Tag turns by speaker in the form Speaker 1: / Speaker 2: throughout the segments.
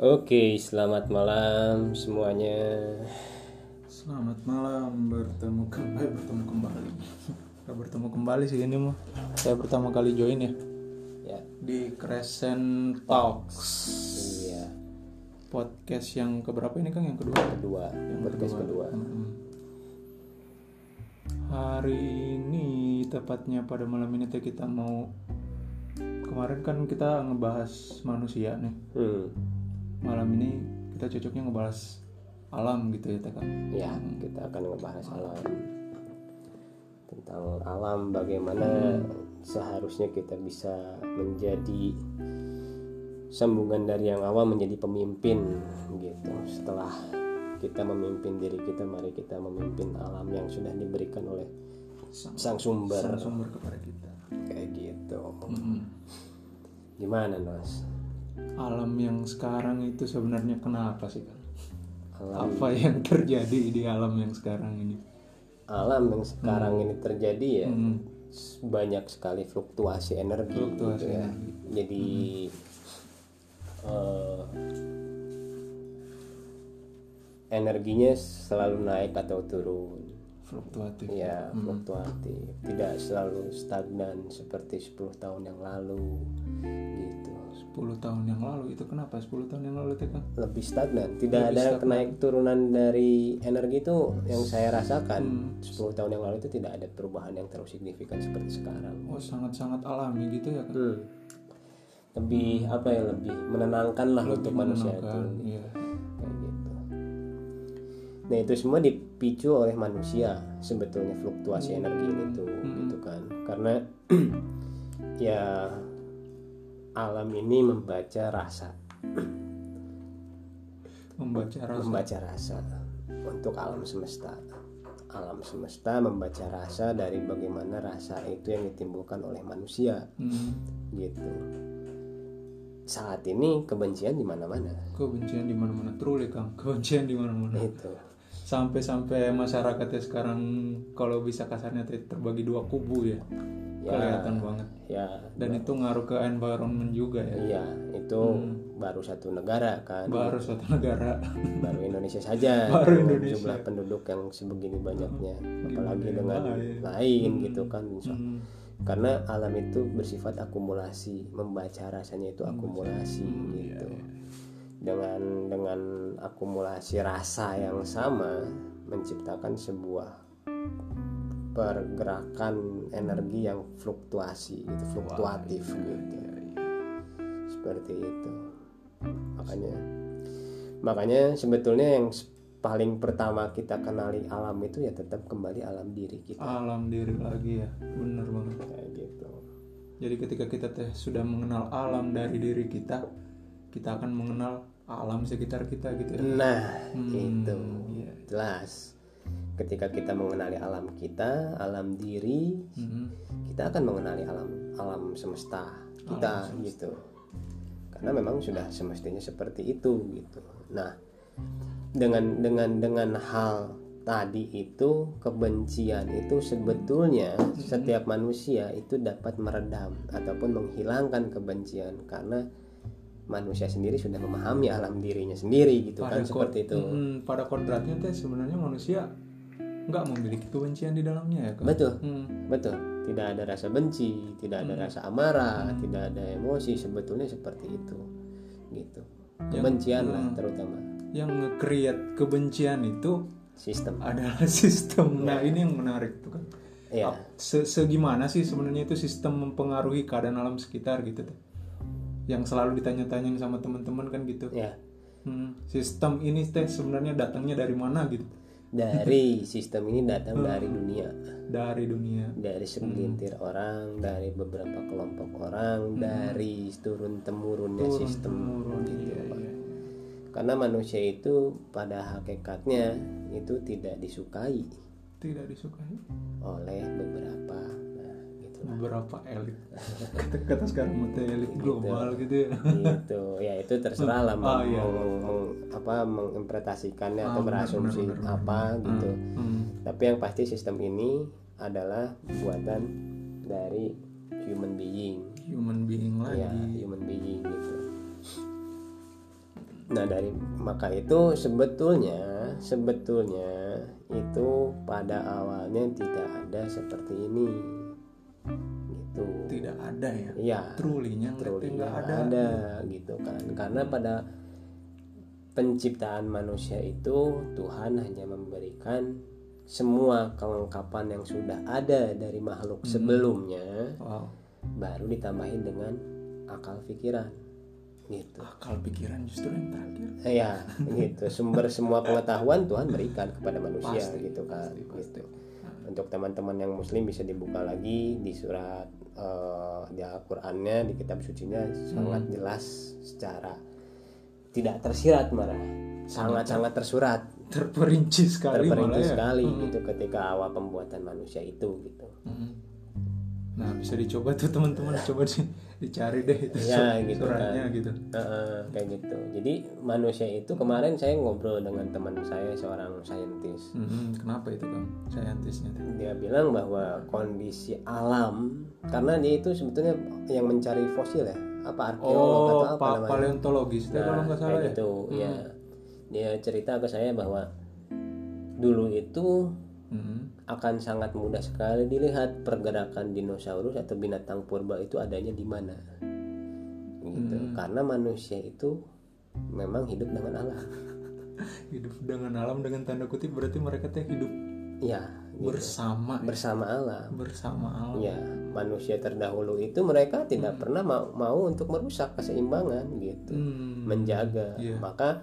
Speaker 1: Oke, selamat malam semuanya.
Speaker 2: Selamat malam bertemu kembali bertemu kembali. Gak bertemu kembali sih ini mah. Saya pertama kali join ya
Speaker 1: Ya,
Speaker 2: di Crescent Talks
Speaker 1: iya.
Speaker 2: podcast yang keberapa ini Kang yang kedua?
Speaker 1: Kedua, podcast kedua.
Speaker 2: Mm-mm. Hari ini tepatnya pada malam ini kita mau kemarin kan kita ngebahas manusia nih.
Speaker 1: Hmm,
Speaker 2: Malam ini kita cocoknya ngebahas alam gitu ya teh Kang.
Speaker 1: ya, kita akan ngebahas alam. Tentang alam bagaimana seharusnya kita bisa menjadi sambungan dari yang awam menjadi pemimpin gitu. Setelah kita memimpin diri kita, mari kita memimpin alam yang sudah diberikan oleh
Speaker 2: Sang,
Speaker 1: sang sumber
Speaker 2: sang sumber kepada kita.
Speaker 1: kayak gitu.
Speaker 2: Mm-mm.
Speaker 1: Gimana, Nos?
Speaker 2: Alam yang sekarang itu sebenarnya kenapa sih kan?
Speaker 1: Alam
Speaker 2: Apa yang terjadi di alam yang sekarang ini?
Speaker 1: alam yang sekarang ini terjadi ya
Speaker 2: Hmm.
Speaker 1: banyak sekali fluktuasi energi
Speaker 2: Fluktuasi
Speaker 1: gitu ya.
Speaker 2: energi.
Speaker 1: Jadi eh, energinya selalu naik atau turun.
Speaker 2: Fluktuatif.
Speaker 1: Ya, fluktuatif. Tidak selalu stagnan seperti 10 tahun yang lalu gitu.
Speaker 2: 10 tahun yang lalu itu kenapa 10 tahun yang lalu teh kan?
Speaker 1: Lebih stagnan. Tidak ada kenaik turunan dari energi itu yang saya rasakan. 10 tahun yang lalu itu tidak ada perubahan yang terlalu signifikan seperti sekarang.
Speaker 2: Oh sangat-sangat alami gitu ya kan?
Speaker 1: Hmm. Lebih apa ya lebih menenangkan lah untuk manusia itu.
Speaker 2: Iya.
Speaker 1: Nah itu semua dipicu oleh manusia sebetulnya fluktuasi energi ini tuh gitu kan. Karena ya alam ini membaca rasa,
Speaker 2: Membaca rasa.
Speaker 1: membaca rasa untuk alam semesta. Alam semesta membaca rasa dari bagaimana rasa itu yang ditimbulkan oleh manusia
Speaker 2: Hmm.
Speaker 1: gitu. Saat ini kebencian di mana-mana.
Speaker 2: Kebencian di mana-mana truly Kang. Kebencian di mana-mana.
Speaker 1: Itu.
Speaker 2: Sampai-sampai masyarakatnya sekarang kalau bisa kasarnya terbagi dua kubu ya.
Speaker 1: Ya.
Speaker 2: Kelihatan banget.
Speaker 1: Ya,
Speaker 2: Dan itu ngaruh ke environment juga ya.
Speaker 1: Iya, itu baru satu negara kan,
Speaker 2: Baru suatu negara.
Speaker 1: baru Indonesia saja.
Speaker 2: Baru
Speaker 1: dengan
Speaker 2: Indonesia.
Speaker 1: Jumlah penduduk yang sebegini banyaknya, apalagi
Speaker 2: yang
Speaker 1: dengan
Speaker 2: lain.
Speaker 1: lain gitu kan. So-
Speaker 2: Hmm.
Speaker 1: Karena alam itu bersifat akumulasi, membaca rasanya itu akumulasi
Speaker 2: Hmm,
Speaker 1: gitu. Dengan dengan akumulasi rasa yang sama menciptakan sebuah pergerakan energi yang fluktuasi gitu, fluktuatif
Speaker 2: iya,
Speaker 1: gitu. Seperti itu. Makanya makanya sebetulnya yang paling pertama kita kenali alam itu ya tetap kembali alam diri kita
Speaker 2: Alam diri lagi ya. Bener banget.
Speaker 1: kayak gitu.
Speaker 2: Jadi ketika kita teh sudah mengenal alam dari diri kita, kita akan mengenal alam sekitar kita gitu ya.
Speaker 1: Nah,
Speaker 2: Hmm,
Speaker 1: itu
Speaker 2: iya.
Speaker 1: jelas. Ketika kita mengenali alam kita, alam diri,
Speaker 2: Mhm.
Speaker 1: kita akan mengenali alam alam semesta kita gitu. Karena memang sudah semestinya seperti itu gitu. Nah, dengan dengan dengan hal tadi itu kebencian itu sebetulnya setiap manusia itu dapat meredam ataupun menghilangkan kebencian karena manusia sendiri sudah memahami alam dirinya sendiri gitu kan
Speaker 2: kod-
Speaker 1: seperti itu.
Speaker 2: Mm, pada kodratnya teh sebenarnya manusia nggak memiliki kebencian di dalamnya ya kan.
Speaker 1: Betul.
Speaker 2: Hmm.
Speaker 1: Betul, tidak ada rasa benci, tidak ada rasa amarah, tidak ada emosi sebetulnya seperti itu. Gitu. Kebencian lah terutama
Speaker 2: Yang nge-create kebencian itu
Speaker 1: sistem.
Speaker 2: adalah sistem. Nah ini yang menarik tuh kan.
Speaker 1: Iya.
Speaker 2: Se Segimana sih sebenarnya itu sistem mempengaruhi keadaan alam sekitar gitu tuh. Yang selalu ditanya-tanyain sama teman-teman kan gitu.
Speaker 1: Ya.
Speaker 2: Hmm, sistem ini teh sebenarnya datangnya dari mana gitu?
Speaker 1: Dari sistem ini datang dari dunia,
Speaker 2: Dari dunia.
Speaker 1: dari segelintir orang, dari beberapa kelompok orang, dari turun temurunnya sistem
Speaker 2: Turun,
Speaker 1: gitu.
Speaker 2: iya, iya.
Speaker 1: Karena manusia itu pada hakikatnya itu tidak disukai
Speaker 2: Tidak disukai
Speaker 1: oleh beberapa.
Speaker 2: Beberapa elit. Kata, kata sekarang mah teh elit global gitu ya.
Speaker 1: gitu ya itu terserah lah mau,
Speaker 2: Oh, iya.
Speaker 1: mau- mau- apa menginterpretasikannya atau
Speaker 2: Ah, benar,
Speaker 1: berasumsi
Speaker 2: benar,
Speaker 1: apa gitu
Speaker 2: Hmm.
Speaker 1: tapi yang pasti sistem ini adalah buatan dari human being
Speaker 2: Human being lagi.
Speaker 1: ya human being gitu Nah dari maka itu sebetulnya sebetulnya itu pada awalnya tidak ada seperti ini gitu.
Speaker 2: tidak ada ya
Speaker 1: Iya.
Speaker 2: truly-nya
Speaker 1: Truly
Speaker 2: nggak ada,
Speaker 1: ada gitu kan karena pada penciptaan manusia itu Tuhan hanya memberikan semua kelengkapan yang sudah ada dari makhluk
Speaker 2: Hmm.
Speaker 1: sebelumnya
Speaker 2: wow
Speaker 1: baru ditambahin dengan akal pikiran gitu
Speaker 2: akal pikiran justru yang terakhir
Speaker 1: ya gitu sumber semua pengetahuan Tuhan berikan kepada manusia
Speaker 2: Pasti,
Speaker 1: gitu kan
Speaker 2: pasti, pasti.
Speaker 1: gitu untuk teman-teman yang muslim bisa dibuka lagi di surat eh, di Al-Qur'annya di kitab sucinya sangat
Speaker 2: Hmm.
Speaker 1: jelas secara tidak tersirat malah sangat-sangat tersurat
Speaker 2: terperinci sekali
Speaker 1: terperinci
Speaker 2: malah ya.
Speaker 1: sekali gitu ketika awal pembuatan manusia itu gitu
Speaker 2: Mhm. Nah bisa dicoba tuh teman-teman coba di, dicari deh itu
Speaker 1: Ya, gitu
Speaker 2: suratnya
Speaker 1: kan.
Speaker 2: gitu.
Speaker 1: Heeh, kayak gitu jadi manusia itu kemarin saya ngobrol dengan teman saya seorang saintis
Speaker 2: Mhm, Kenapa itu kan saintisnya?
Speaker 1: dia bilang bahwa kondisi alam karena dia itu sebetulnya yang mencari fosil ya apa arkeolog atau
Speaker 2: Oh
Speaker 1: apa
Speaker 2: pa
Speaker 1: namanya
Speaker 2: paleontologis itu kalau nggak salah
Speaker 1: kayak
Speaker 2: ya.
Speaker 1: gitu ya dia cerita ke saya bahwa dulu itu
Speaker 2: Mhm.
Speaker 1: akan sangat mudah sekali dilihat pergerakan dinosaurus atau binatang purba itu adanya di mana gitu
Speaker 2: Hmm.
Speaker 1: karena manusia itu memang hidup dengan alam
Speaker 2: Hidup dengan alam dengan tanda kutip berarti mereka teh hidup
Speaker 1: ya gitu.
Speaker 2: bersama
Speaker 1: bersama alam
Speaker 2: bersama alam.
Speaker 1: Ya, manusia terdahulu itu mereka tidak pernah mau, mau untuk merusak keseimbangan gitu,
Speaker 2: Hmm.
Speaker 1: menjaga.
Speaker 2: Iya.
Speaker 1: Maka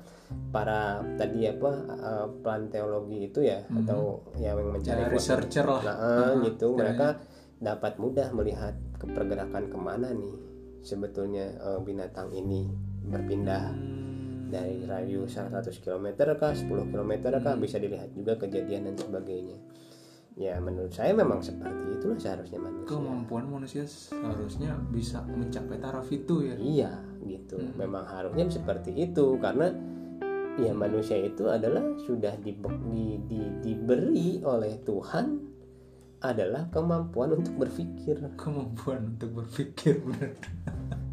Speaker 1: para tadi apa uh, planteologi itu ya atau yang mencari
Speaker 2: Ya, researcher lah.
Speaker 1: nah, eh, gitu mereka dapat mudah melihat ke pergerakan ke mana nih sebetulnya uh, binatang ini berpindah
Speaker 2: Hmm.
Speaker 1: dari radius 100 km kah 10 km kah
Speaker 2: Hmm.
Speaker 1: bisa dilihat juga kejadian dan sebagainya ya menurut saya memang seperti itulah seharusnya manusia
Speaker 2: Kemampuan manusia seharusnya bisa mencapai taraf itu ya.
Speaker 1: iya gitu
Speaker 2: Hmm.
Speaker 1: memang harusnya seperti itu karena ya manusia itu adalah sudah di, di- di- diberi oleh Tuhan adalah kemampuan untuk berpikir
Speaker 2: Kemampuan untuk berpikir benar.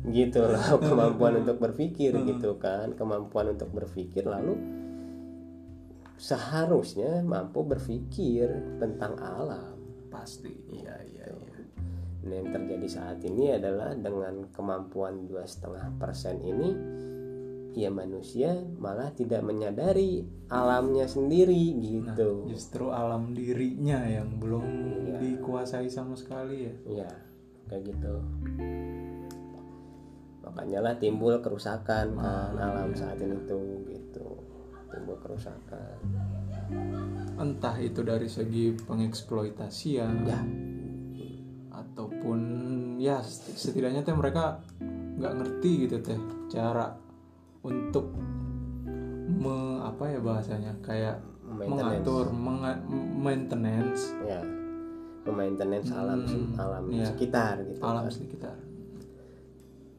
Speaker 1: gitu loh kemampuan untuk berpikir
Speaker 2: Hmm.
Speaker 1: gitu kan kemampuan untuk berpikir lalu seharusnya mampu berpikir tentang alam
Speaker 2: Pasti. Iya iya iya.
Speaker 1: Nah, yang terjadi saat ini adalah dengan kemampuan dua setengah persen ini ya manusia malah tidak menyadari alamnya sendiri
Speaker 2: Nah,
Speaker 1: gitu
Speaker 2: justru alam dirinya yang belum
Speaker 1: Iya.
Speaker 2: dikuasai sama sekali ya.
Speaker 1: ya kayak gitu makanya lah timbul kerusakan kan alam saat ini tuh gitu timbul kerusakan
Speaker 2: Entah itu dari segi pengeksploitasian
Speaker 1: ya
Speaker 2: ataupun ya seti- setidaknya teh mereka nggak ngerti gitu teh cara untuk me, apa ya bahasanya kayak
Speaker 1: maintenance
Speaker 2: mengatur menga- maintenance
Speaker 1: ya maintenance alam
Speaker 2: Hmm,
Speaker 1: alam
Speaker 2: iya.
Speaker 1: sekitar gitu
Speaker 2: alam
Speaker 1: kan.
Speaker 2: sekitar.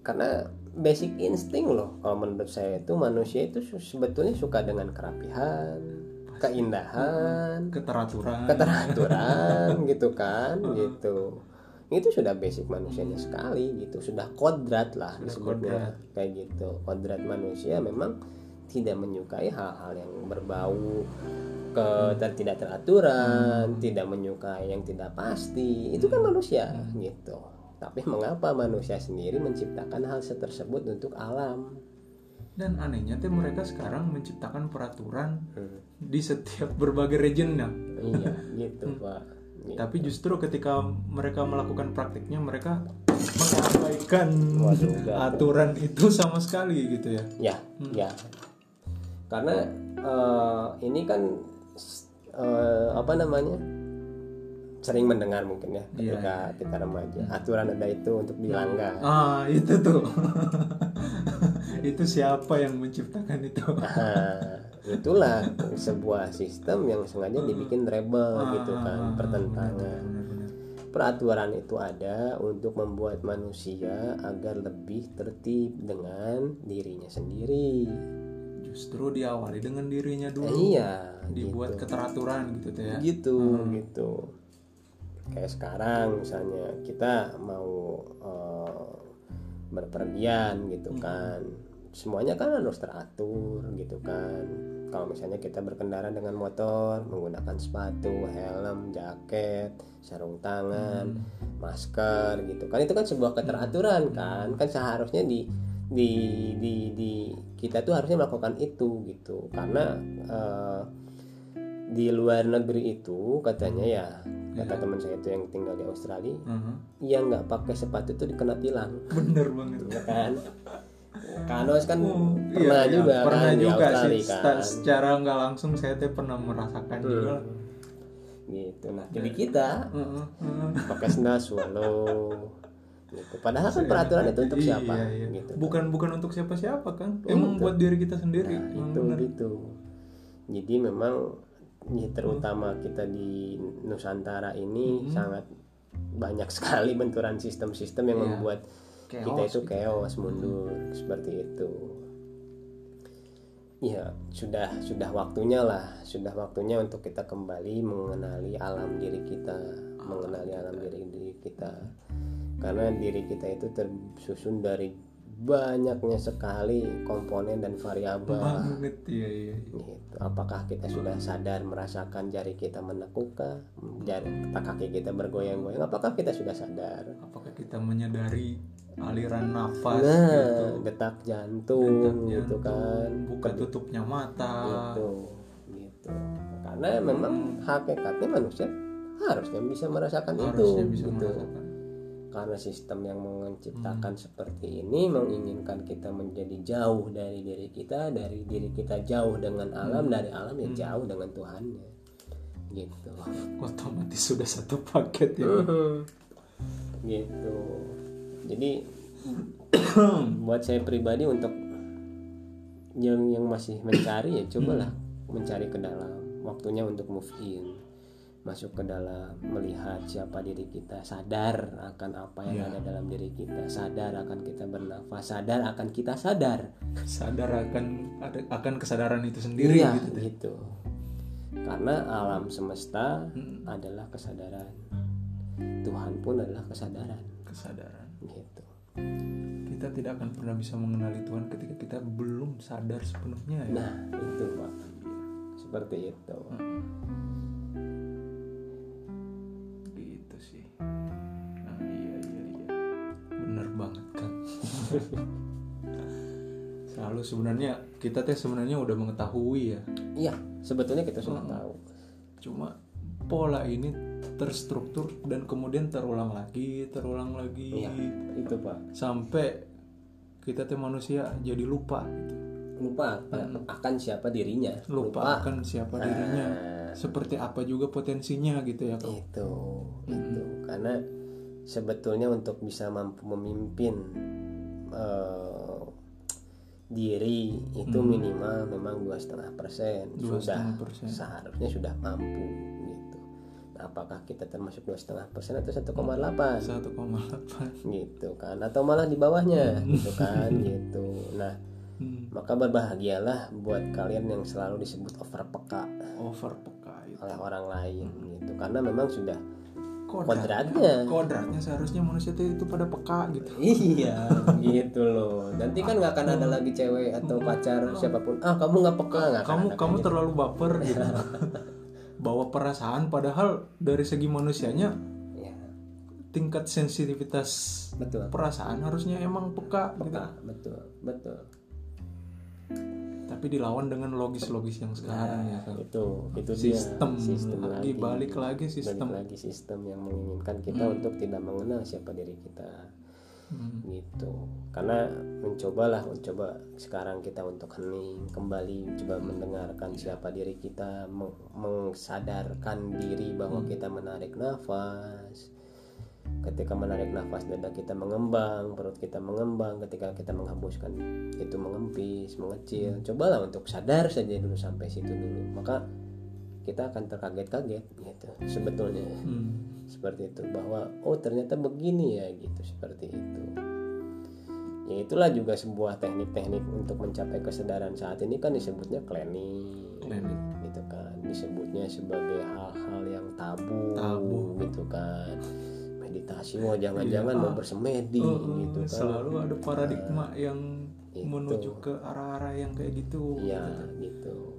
Speaker 1: karena basic insting loh. Kalau menurut saya itu manusia itu sebetulnya suka dengan kerapihan keindahan
Speaker 2: keteraturan.
Speaker 1: keteraturan gitu kan gitu. Itu sudah basic manusianya sekali gitu. Sudah kodrat lah disebutnya. kayak gitu. Kodrat manusia memang tidak menyukai hal-hal yang berbau ke ter- tidak teraturan tidak menyukai yang tidak pasti. Itu kan manusia gitu tapi mengapa manusia sendiri menciptakan hal tersebut untuk alam?
Speaker 2: Dan anehnya teh mereka sekarang menciptakan peraturan
Speaker 1: Hmm.
Speaker 2: di setiap berbagai regionnya.
Speaker 1: Iya gitu pak. Gitu.
Speaker 2: tapi justru ketika mereka melakukan praktiknya mereka mengabaikan
Speaker 1: Waduh,
Speaker 2: aturan itu sama sekali gitu ya.
Speaker 1: Ya ya. Karena eh, ini kan eh, apa namanya sering mendengar mungkin ya ketika kita remaja. Aturan ada itu untuk dilanggar.
Speaker 2: Ah itu tuh. Itu siapa yang menciptakan itu?
Speaker 1: Nah, itulah sebuah sistem yang sengaja dibikin rebel gitu kan pertentangan. peraturan itu ada untuk membuat manusia agar lebih tertib dengan dirinya sendiri.
Speaker 2: Justru diawali dengan dirinya dulu.
Speaker 1: Iya
Speaker 2: dibuat keteraturan gitu tuh ya.
Speaker 1: Gitu gitu kayak sekarang misalnya kita mau eh, berpergian gitu kan. Semuanya kan harus teratur gitu kan. Kalau misalnya kita berkendara dengan motor menggunakan sepatu helm jaket sarung tangan masker gitu kan. Itu kan sebuah keteraturan kan. Kan seharusnya di di di di kita tuh harusnya melakukan itu gitu. Karena eh, di luar negeri itu katanya ya kata teman saya itu yang tinggal di Australia
Speaker 2: Mhm.
Speaker 1: yang nggak pakai sepatu itu dikena tilang.
Speaker 2: Bener banget.
Speaker 1: Ya kan? Kanos kan
Speaker 2: Oh,
Speaker 1: pernah
Speaker 2: iya, iya.
Speaker 1: juga
Speaker 2: pernah
Speaker 1: kan di
Speaker 2: juga sih.
Speaker 1: Australia
Speaker 2: Sta-
Speaker 1: kan.
Speaker 2: secara nggak langsung saya teh pernah merasakan juga.
Speaker 1: Hmm. gitu. Nah jadi kita.
Speaker 2: Heeh, heeh.
Speaker 1: pakai sendal swallow. Gitu. Padahal kan peraturan itu untuk siapa?
Speaker 2: Iya, iya.
Speaker 1: gitu
Speaker 2: bukan bukan untuk siapa-siapa kan? Emang buat diri kita sendiri.
Speaker 1: Nah, itu
Speaker 2: bener.
Speaker 1: gitu. Jadi memang ya, terutama kita di Nusantara ini sangat banyak sekali benturan sistem-sistem yang
Speaker 2: Iya.
Speaker 1: membuat
Speaker 2: Chaos
Speaker 1: kita itu
Speaker 2: gitu.
Speaker 1: chaos mundur seperti itu. Ya sudah sudah waktunya lah sudah waktunya untuk kita kembali mengenali alam diri kita mengenali alam diri diri kita. Karena diri kita itu tersusun dari banyaknya sekali komponen dan variabel
Speaker 2: banget iya iya.
Speaker 1: gitu. Apakah kita sudah sadar merasakan jari kita menekuk kah? Jari kaki kita bergoyang-goyang? Apakah kita sudah sadar?
Speaker 2: apakah kita menyadari aliran nafas
Speaker 1: Nah,
Speaker 2: gitu
Speaker 1: detak jantung
Speaker 2: Detak
Speaker 1: gitu kan.
Speaker 2: buka tutupnya mata
Speaker 1: Gitu. Gitu. Karena memang hakikatnya manusia harusnya bisa merasakan itu
Speaker 2: harusnya bisa
Speaker 1: gitu.
Speaker 2: merasakan
Speaker 1: Karena sistem yang menciptakan
Speaker 2: Hmm.
Speaker 1: seperti ini menginginkan kita menjadi jauh dari diri kita, dari diri kita jauh dengan
Speaker 2: Hmm.
Speaker 1: alam, dari alam ya jauh dengan Tuhannya. Gitu.
Speaker 2: otomatis sudah satu paket ya
Speaker 1: gitu. Jadi buat saya pribadi untuk yang yang masih mencari ya cobalah mencari ke dalam. Waktunya untuk move in. Masuk ke dalam, melihat siapa diri kita, sadar akan apa yang ada dalam diri kita, sadar akan kita bernafas, sadar akan kita sadar.
Speaker 2: sadar akan akan kesadaran itu sendiri
Speaker 1: Iya,
Speaker 2: gitu
Speaker 1: gitu. Karena alam semesta adalah kesadaran. Tuhan pun adalah kesadaran,
Speaker 2: kesadaran
Speaker 1: gitu.
Speaker 2: kita tidak akan pernah bisa mengenali Tuhan ketika kita belum sadar sepenuhnya ya
Speaker 1: Nah, itu Pak. Seperti itu.
Speaker 2: gitu bener banget kan selalu sebenarnya kita teh sebenarnya udah mengetahui ya
Speaker 1: Iya, sebetulnya kita sudah tahu.
Speaker 2: cuma pola ini terstruktur dan kemudian terulang lagi terulang lagi
Speaker 1: Iya, itu Pak.
Speaker 2: sampai kita teh manusia jadi lupa gitu
Speaker 1: Lupa akan siapa dirinya.
Speaker 2: lupa akan siapa dirinya
Speaker 1: Nah,
Speaker 2: seperti apa juga potensinya gitu ya Kak.
Speaker 1: itu, itu. Karena sebetulnya untuk bisa mampu memimpin eh, diri itu minimal memang dua setengah persen. Sudah
Speaker 2: 2,5%.
Speaker 1: seharusnya sudah mampu gitu. Nah, apakah kita termasuk dua setengah persen atau 1,8
Speaker 2: 1,8
Speaker 1: gitu kan atau malah di bawahnya gitu kan gitu. Nah
Speaker 2: Hmm.
Speaker 1: maka berbahagialah buat kalian yang selalu disebut over peka.
Speaker 2: Over peka itu.
Speaker 1: Oleh orang lain gitu. Karena memang sudah
Speaker 2: kodratnya.
Speaker 1: Kodratnya.
Speaker 2: Kodratnya seharusnya manusia itu, itu pada peka gitu.
Speaker 1: Iya gitu loh. Nanti kan nggak akan ada lagi cewek atau pacar siapa pun. Ah kamu nggak peka nggak
Speaker 2: kamu kamu
Speaker 1: kayak
Speaker 2: terlalu baper gitu. Bawa perasaan padahal dari segi manusianya
Speaker 1: gitu. ya
Speaker 2: tingkat sensitivitas
Speaker 1: betul.
Speaker 2: perasaan harusnya emang peka, gitu.
Speaker 1: peka betul betul
Speaker 2: tapi dilawan dengan logis-logis yang sekarang ya Kak.
Speaker 1: itu itu
Speaker 2: sistem,
Speaker 1: dia. Sistem
Speaker 2: lagi
Speaker 1: lagi.
Speaker 2: balik lagi
Speaker 1: balik
Speaker 2: sistem.
Speaker 1: lagi sistem yang menginginkan kita untuk tidak mengenal siapa diri kita.
Speaker 2: Hmm.
Speaker 1: gitu. Karena mencobalah mencoba sekarang kita untuk hening kembali coba mendengarkan siapa diri kita meng- mengsadarkan diri bahwa kita menarik nafas ketika menarik nafas dada kita mengembang perut kita mengembang ketika kita menghembuskan itu mengempis mengecil cobalah untuk sadar saja dulu sampai situ dulu. Maka kita akan terkaget-kaget gitu. Sebetulnya.
Speaker 2: Hmm.
Speaker 1: seperti itu. Bahwa oh ternyata begini ya gitu. Seperti itu. Ya itulah juga sebuah teknik-teknik untuk mencapai kesadaran saat ini. Kan disebutnya cleaning.
Speaker 2: Cleaning.
Speaker 1: gitu kan. Disebutnya sebagai hal-hal yang tabu,
Speaker 2: Tabu.
Speaker 1: gitu kan meditasi wah jangan-jangan mau bersemedi
Speaker 2: Oh,
Speaker 1: gitu kan.
Speaker 2: selalu ada paradigma yang
Speaker 1: Itu.
Speaker 2: menuju ke arah-arah yang kayak gitu.
Speaker 1: Ya gitu.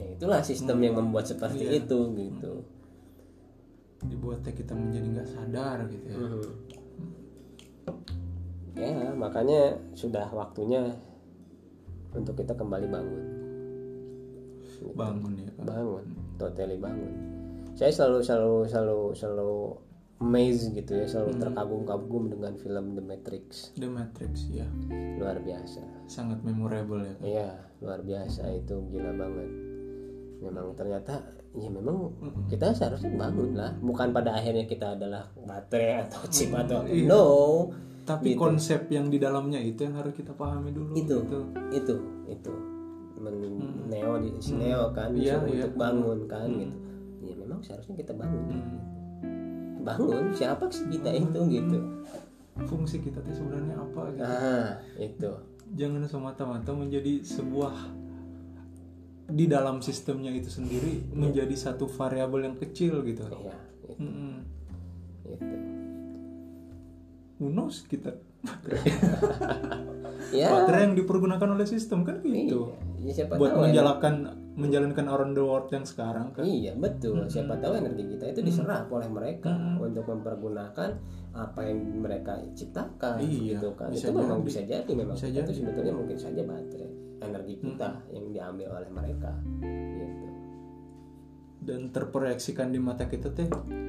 Speaker 1: ya itulah sistem yang membuat seperti
Speaker 2: Iya.
Speaker 1: itu gitu.
Speaker 2: Dibuatnya kita menjadi nggak sadar gitu ya.
Speaker 1: Mhm. ya makanya sudah waktunya untuk kita kembali bangun. Gitu.
Speaker 2: bangun ya
Speaker 1: bangun totally bangun saya selalu selalu selalu selalu amazed gitu ya selalu terkagum-kagum dengan film The Matrix.
Speaker 2: The Matrix ya
Speaker 1: luar biasa.
Speaker 2: Sangat memorable ya
Speaker 1: iya luar biasa itu gila banget. Memang ternyata ya memang kita seharusnya bangun lah. Bukan pada akhirnya kita adalah baterai atau chip atau
Speaker 2: Iya.
Speaker 1: no.
Speaker 2: Tapi konsep yang di dalamnya itu yang harus kita pahami dulu
Speaker 1: Itu.
Speaker 2: gitu.
Speaker 1: itu itu. Men- neo di si neo kan disuruh
Speaker 2: iya.
Speaker 1: untuk bangun kan gitu ya memang seharusnya kita bangun.
Speaker 2: Hmm.
Speaker 1: bangun? Siapa sih kita itu gitu?
Speaker 2: Fungsi kita tuh sebenarnya apa gitu?
Speaker 1: Ah itu.
Speaker 2: Jangan semata-mata menjadi sebuah di dalam sistemnya itu sendiri menjadi satu variabel yang kecil gitu.
Speaker 1: Iya itu,
Speaker 2: Mm-mm.
Speaker 1: itu.
Speaker 2: Who knows kita?
Speaker 1: Ya.
Speaker 2: Baterai yang dipergunakan oleh sistem kan gitu.
Speaker 1: Iya. Ya, siapa
Speaker 2: buat
Speaker 1: tahu
Speaker 2: menjalankan menjalankan around the world yang sekarang kan
Speaker 1: Iya betul. Siapa tahu energi kita itu diserap oleh mereka untuk mempergunakan apa yang mereka ciptakan,
Speaker 2: Iya,
Speaker 1: gitu kan.
Speaker 2: bisa
Speaker 1: itu memang
Speaker 2: jadi.
Speaker 1: bisa jadi, memang
Speaker 2: Bisa jadi.
Speaker 1: itu sebetulnya mungkin saja baterai energi kita yang diambil oleh mereka, gitu.
Speaker 2: dan terproyeksikan di mata kita teh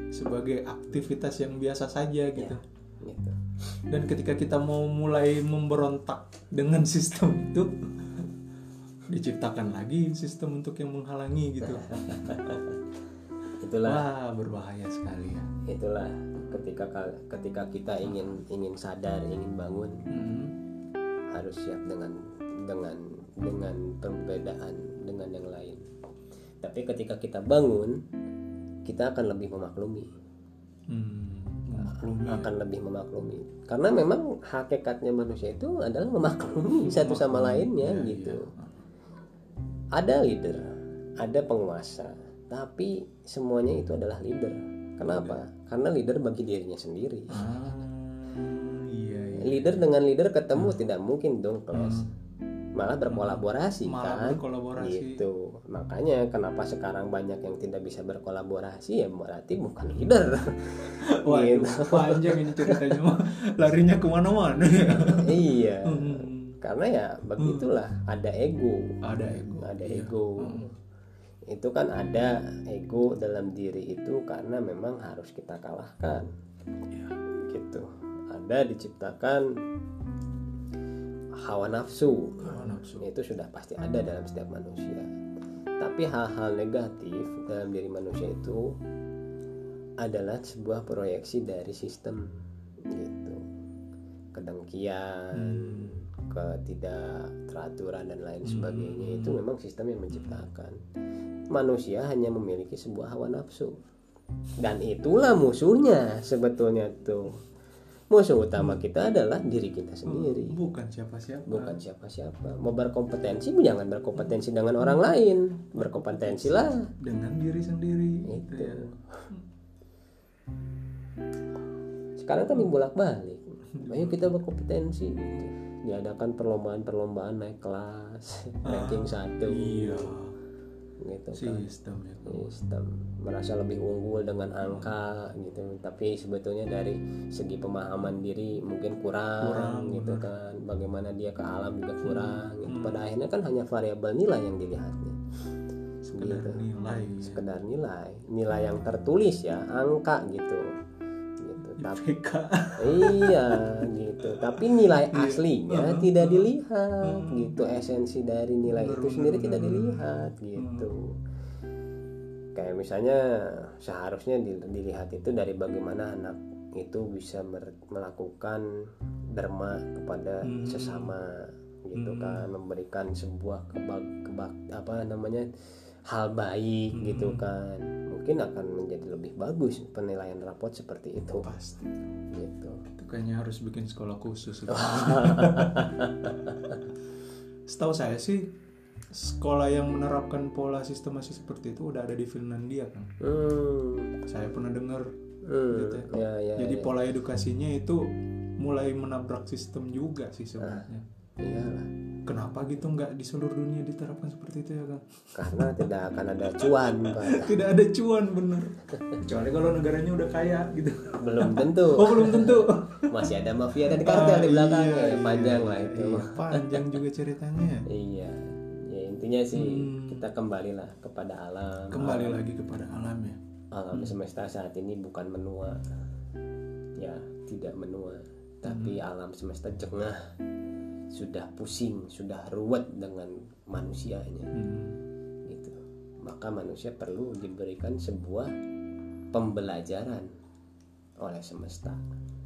Speaker 2: sebagai aktivitas yang biasa saja gitu
Speaker 1: Gitu.
Speaker 2: dan ketika kita mau mulai memberontak dengan sistem itu diciptakan lagi sistem untuk yang menghalangi gitu
Speaker 1: Itulah,
Speaker 2: wah berbahaya sekali ya
Speaker 1: itulah ketika ketika kita ingin ingin sadar, ingin bangun,
Speaker 2: Hmm.
Speaker 1: harus siap dengan dengan dengan perbedaan dengan yang lain. Tapi ketika kita bangun, kita akan lebih memaklumi.
Speaker 2: Hmm. Maklumi.
Speaker 1: akan lebih memaklumi karena memang hakikatnya manusia itu adalah memaklumi satu sama lainnya
Speaker 2: Iya,
Speaker 1: gitu
Speaker 2: iya.
Speaker 1: Ada leader ada penguasa tapi semuanya itu adalah leader kenapa karena leader bagi dirinya sendiri
Speaker 2: Ah, iya iya.
Speaker 1: leader dengan leader ketemu tidak mungkin dong kelas malah berkolaborasi
Speaker 2: Hmm. Malah
Speaker 1: kan
Speaker 2: berkolaborasi.
Speaker 1: gitu makanya kenapa sekarang banyak yang tidak bisa berkolaborasi ya berarti bukan leader
Speaker 2: Waduh,
Speaker 1: Gitu.
Speaker 2: panjang ini ceritanya mah larinya ke mana-mana ya.
Speaker 1: iya
Speaker 2: Hmm.
Speaker 1: Karena ya begitulah ada ego
Speaker 2: Ada ego.
Speaker 1: ada
Speaker 2: Iya.
Speaker 1: ego itu kan ada ego dalam diri itu karena memang harus kita kalahkan
Speaker 2: Iya.
Speaker 1: gitu ada diciptakan hawa nafsu
Speaker 2: Hawa nafsu.
Speaker 1: itu sudah pasti ada dalam setiap manusia tapi hal-hal negatif dalam diri manusia itu adalah sebuah proyeksi dari sistem gitu kedengkian
Speaker 2: Hmm.
Speaker 1: Ketidakteraturan dan lain sebagainya itu memang sistem yang menciptakan. Manusia hanya memiliki sebuah hawa nafsu. Dan itulah musuhnya sebetulnya tuh. Musuh utama kita adalah diri kita sendiri.
Speaker 2: Bukan siapa-siapa.
Speaker 1: bukan siapa-siapa. Mau berkompetensi jangan berkompetensi dengan orang lain. Berkompetensilah
Speaker 2: Dengan diri sendiri.
Speaker 1: itu.
Speaker 2: Ya.
Speaker 1: sekarang kan dibolak balik ayo kita berkompetensi. gitu. Diadakan perlombaan-perlombaan naik kelas ranking satu
Speaker 2: Iya.
Speaker 1: gitu kan
Speaker 2: Sistem ya.
Speaker 1: sistem merasa lebih unggul dengan angka gitu tapi sebetulnya dari segi pemahaman diri mungkin kurang,
Speaker 2: Kurang,
Speaker 1: gitu kan bagaimana dia ke alam juga kurang gitu. pada akhirnya kan hanya variabel nilai yang dilihatnya
Speaker 2: Sekedar
Speaker 1: Gitu.
Speaker 2: nilai. ya.
Speaker 1: sekedar nilai nilai yang tertulis ya angka gitu tapi iya gitu. Tapi nilai aslinya tidak dilihat gitu. Esensi dari nilai itu sendiri tidak dilihat gitu. Kayak misalnya seharusnya di- dilihat itu dari bagaimana anak itu bisa melakukan dharma kepada sesama gitu kan. Memberikan sebuah kebak kebak apa namanya hal baik gitu kan mungkin akan menjadi lebih bagus penilaian rapot seperti itu
Speaker 2: Pasti.
Speaker 1: gitu
Speaker 2: Itu kayaknya harus bikin sekolah khusus. Setahu saya sih sekolah yang menerapkan pola sistemasi seperti itu udah ada di Finlandia kan.
Speaker 1: hmm,
Speaker 2: Saya pernah dengar
Speaker 1: hmm,
Speaker 2: gitu ya.
Speaker 1: ya ya
Speaker 2: Jadi
Speaker 1: ya.
Speaker 2: pola edukasinya itu mulai menabrak sistem juga sih sebenarnya
Speaker 1: iyalah
Speaker 2: kenapa gitu nggak di seluruh dunia diterapkan seperti itu ya kan
Speaker 1: karena tidak akan ada cuan Pak.
Speaker 2: tidak ada cuan bener. Kecuali kalau negaranya udah kaya gitu.
Speaker 1: Belum tentu.
Speaker 2: Oh belum tentu.
Speaker 1: Masih ada mafia dan kartel di
Speaker 2: Ah,
Speaker 1: belakangnya
Speaker 2: iya,
Speaker 1: panjang
Speaker 2: iya,
Speaker 1: lah itu.
Speaker 2: iya, panjang juga ceritanya
Speaker 1: iya. Ya intinya sih
Speaker 2: Hmm.
Speaker 1: kita kembalilah kepada alam.
Speaker 2: Kembali lagi kepada alam ya.
Speaker 1: Alam semesta saat ini bukan menua. Ya tidak menua. Tapi
Speaker 2: Hmm.
Speaker 1: alam semesta jengah sudah pusing sudah ruwet dengan manusianya.
Speaker 2: Hmm.
Speaker 1: gitu. Maka manusia perlu diberikan sebuah pembelajaran oleh semesta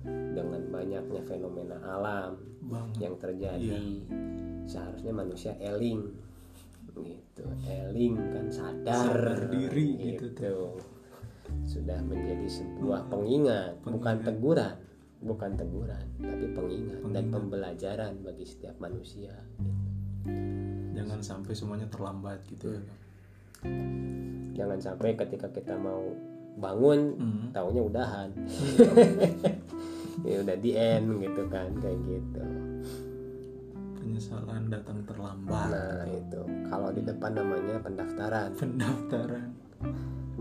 Speaker 1: dengan banyaknya fenomena alam
Speaker 2: bang
Speaker 1: yang terjadi. Seharusnya manusia eling. Gitu. Eling kan sadar,
Speaker 2: Sadar diri gitu
Speaker 1: sudah menjadi sebuah pengingat, bukan teguran bukan teguran tapi pengingat, dan pembelajaran bagi setiap manusia
Speaker 2: jangan sampai semuanya terlambat gitu ya
Speaker 1: jangan sampai ketika kita mau bangun
Speaker 2: Hmm.
Speaker 1: taunya udahan. Ya udah di end gitu kan kayak gitu.
Speaker 2: Penyesalan datang terlambat.
Speaker 1: Nah itu. Kalau di depan namanya pendaftaran.
Speaker 2: Pendaftaran.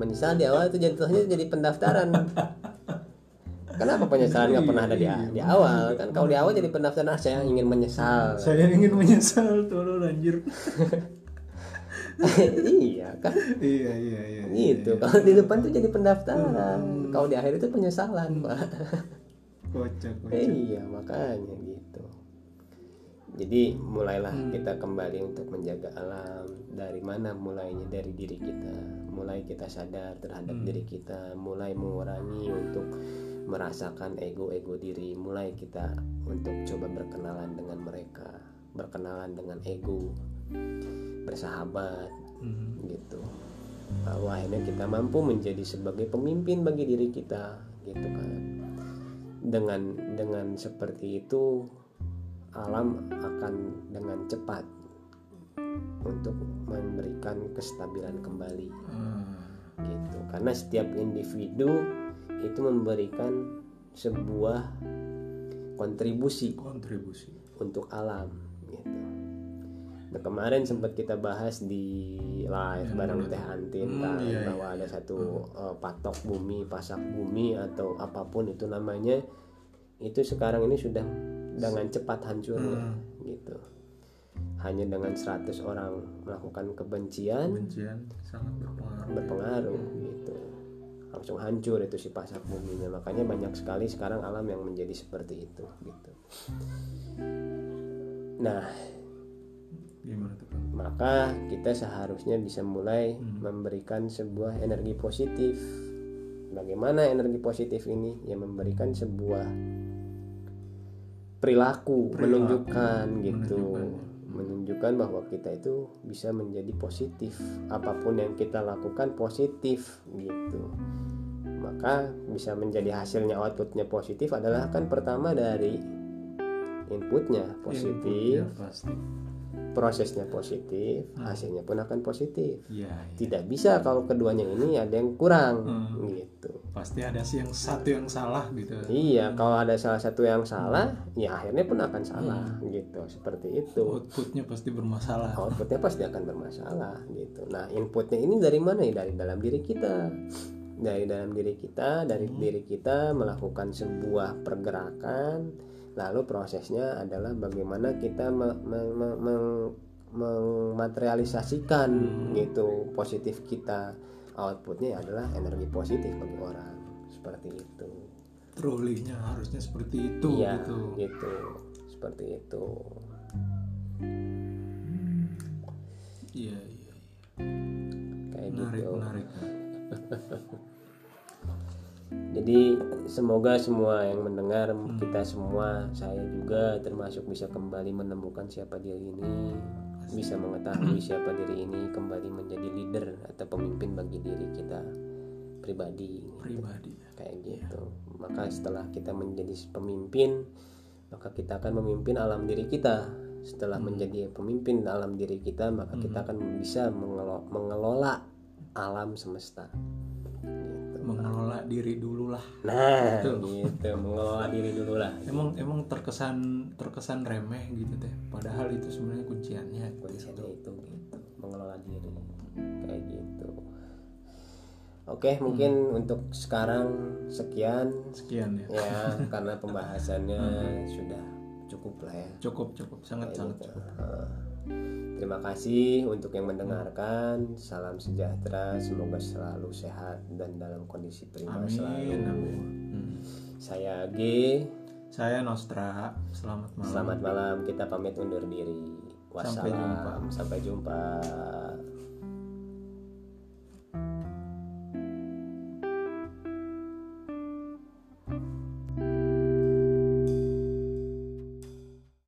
Speaker 1: Menyesal di awal itu jatuhnya jadi pendaftaran kenapa penyesalan nggak pernah ada di, di awal? kan kalau di awal jadi pendaftaran ah, saya ingin menyesal.
Speaker 2: Saya ingin menyesal tolong anjir.
Speaker 1: Iya kan?
Speaker 2: Iya iya iya
Speaker 1: gitu. kalau di depan tuh jadi pendaftaran. Kalau di akhir itu penyesalan pak.
Speaker 2: Kocak kocak.
Speaker 1: Iya makanya gitu. Jadi mulailah kita kembali untuk menjaga alam. Dari mana mulainya? Dari diri kita. Mulai kita sadar terhadap diri kita. Mulai mengurangi untuk merasakan ego-ego diri mulai kita untuk coba berkenalan dengan mereka berkenalan dengan ego bersahabat
Speaker 2: Hmm.
Speaker 1: gitu. Bahwa akhirnya kita mampu menjadi sebagai pemimpin bagi diri kita gitu kan. Dengan dengan seperti itu alam akan dengan cepat untuk memberikan kestabilan kembali.
Speaker 2: Ah,
Speaker 1: gitu. Karena setiap individu itu memberikan sebuah kontribusi
Speaker 2: kontribusi
Speaker 1: untuk alam gitu. Nah kemarin sempat kita bahas di live bareng Teh Antin
Speaker 2: Hmm,
Speaker 1: kan
Speaker 2: iya,
Speaker 1: bahwa ada satu eh, patok bumi, pasak bumi atau apa pun itu namanya itu sekarang ini sudah dengan cepat hancurnya
Speaker 2: Hmm.
Speaker 1: gitu. Hanya dengan 100 orang melakukan kebencian
Speaker 2: kebencian sangat berpengaruh
Speaker 1: berpengaruh. Langsung hancur itu si pasak buminya. Makanya banyak sekali sekarang alam yang menjadi seperti itu gitu. Nah, maka kita seharusnya bisa mulai memberikan sebuah energi positif. Bagaimana energi positif ini? Ya memberikan sebuah perilaku, menunjukkan gitu, menunjukkan bahwa kita itu bisa menjadi positif. Apa pun yang kita lakukan positif gitu. Maka bisa menjadi hasilnya outputnya positif adalah kan pertama dari inputnya positif,
Speaker 2: Inputnya pasti
Speaker 1: prosesnya positif, hasilnya pun akan positif.
Speaker 2: iya iya.
Speaker 1: Tidak bisa kalau keduanya ini ada yang kurang gitu.
Speaker 2: pasti ada sih yang satu yang salah gitu
Speaker 1: Iya, kalau ada salah satu yang salah, ya akhirnya pun akan salah gitu. Seperti itu.
Speaker 2: outputnya pasti bermasalah
Speaker 1: Outputnya pasti akan bermasalah gitu. Nah, inputnya ini dari mana ya? Dari dalam diri kita. Dari dalam diri kita, dari diri kita melakukan sebuah pergerakan lalu prosesnya adalah bagaimana kita me- me- me- meng- mematerialisasikan gitu positif kita. Outputnya adalah energi positif bagi orang. Seperti itu.
Speaker 2: Trolleynya harusnya seperti itu
Speaker 1: iya
Speaker 2: gitu.
Speaker 1: gitu. Seperti itu.
Speaker 2: Iya iya iya.
Speaker 1: kayak
Speaker 2: menarik
Speaker 1: gitu.
Speaker 2: menarik
Speaker 1: jadi semoga semua yang mendengar kita semua saya juga termasuk bisa kembali menemukan siapa diri ini bisa mengetahui siapa diri ini kembali menjadi leader atau pemimpin bagi diri kita pribadi
Speaker 2: pribadi. Ya.
Speaker 1: kayak gitu. Maka setelah kita menjadi pemimpin maka kita akan memimpin alam diri kita. Setelah menjadi pemimpin alam diri kita maka kita akan bisa mengelo- mengelola alam semesta. Gitu.
Speaker 2: Mengelola diri dulu lah
Speaker 1: nah
Speaker 2: Betul.
Speaker 1: gitu. Mengelola diri dulu lah
Speaker 2: emang emang terkesan terkesan remeh gitu teh. Padahal itu sebenarnya kunciannya
Speaker 1: kuncinya itu gitu. Mengelola diri. Kayak gitu. Oke mungkin untuk sekarang sekian.
Speaker 2: Sekian ya.
Speaker 1: Ya karena pembahasannya sudah cukup lah ya.
Speaker 2: Cukup cukup. Sangat sangat
Speaker 1: gitu.
Speaker 2: cukup
Speaker 1: Terima kasih untuk yang mendengarkan. Salam sejahtera, semoga selalu sehat dan dalam kondisi prima
Speaker 2: amin
Speaker 1: selalu.
Speaker 2: amin Hmm.
Speaker 1: Saya G.
Speaker 2: saya Nostra selamat malam
Speaker 1: Selamat malam. Kita pamit undur diri.
Speaker 2: Sampai jumpa.
Speaker 1: Wassalam. Sampai jumpa.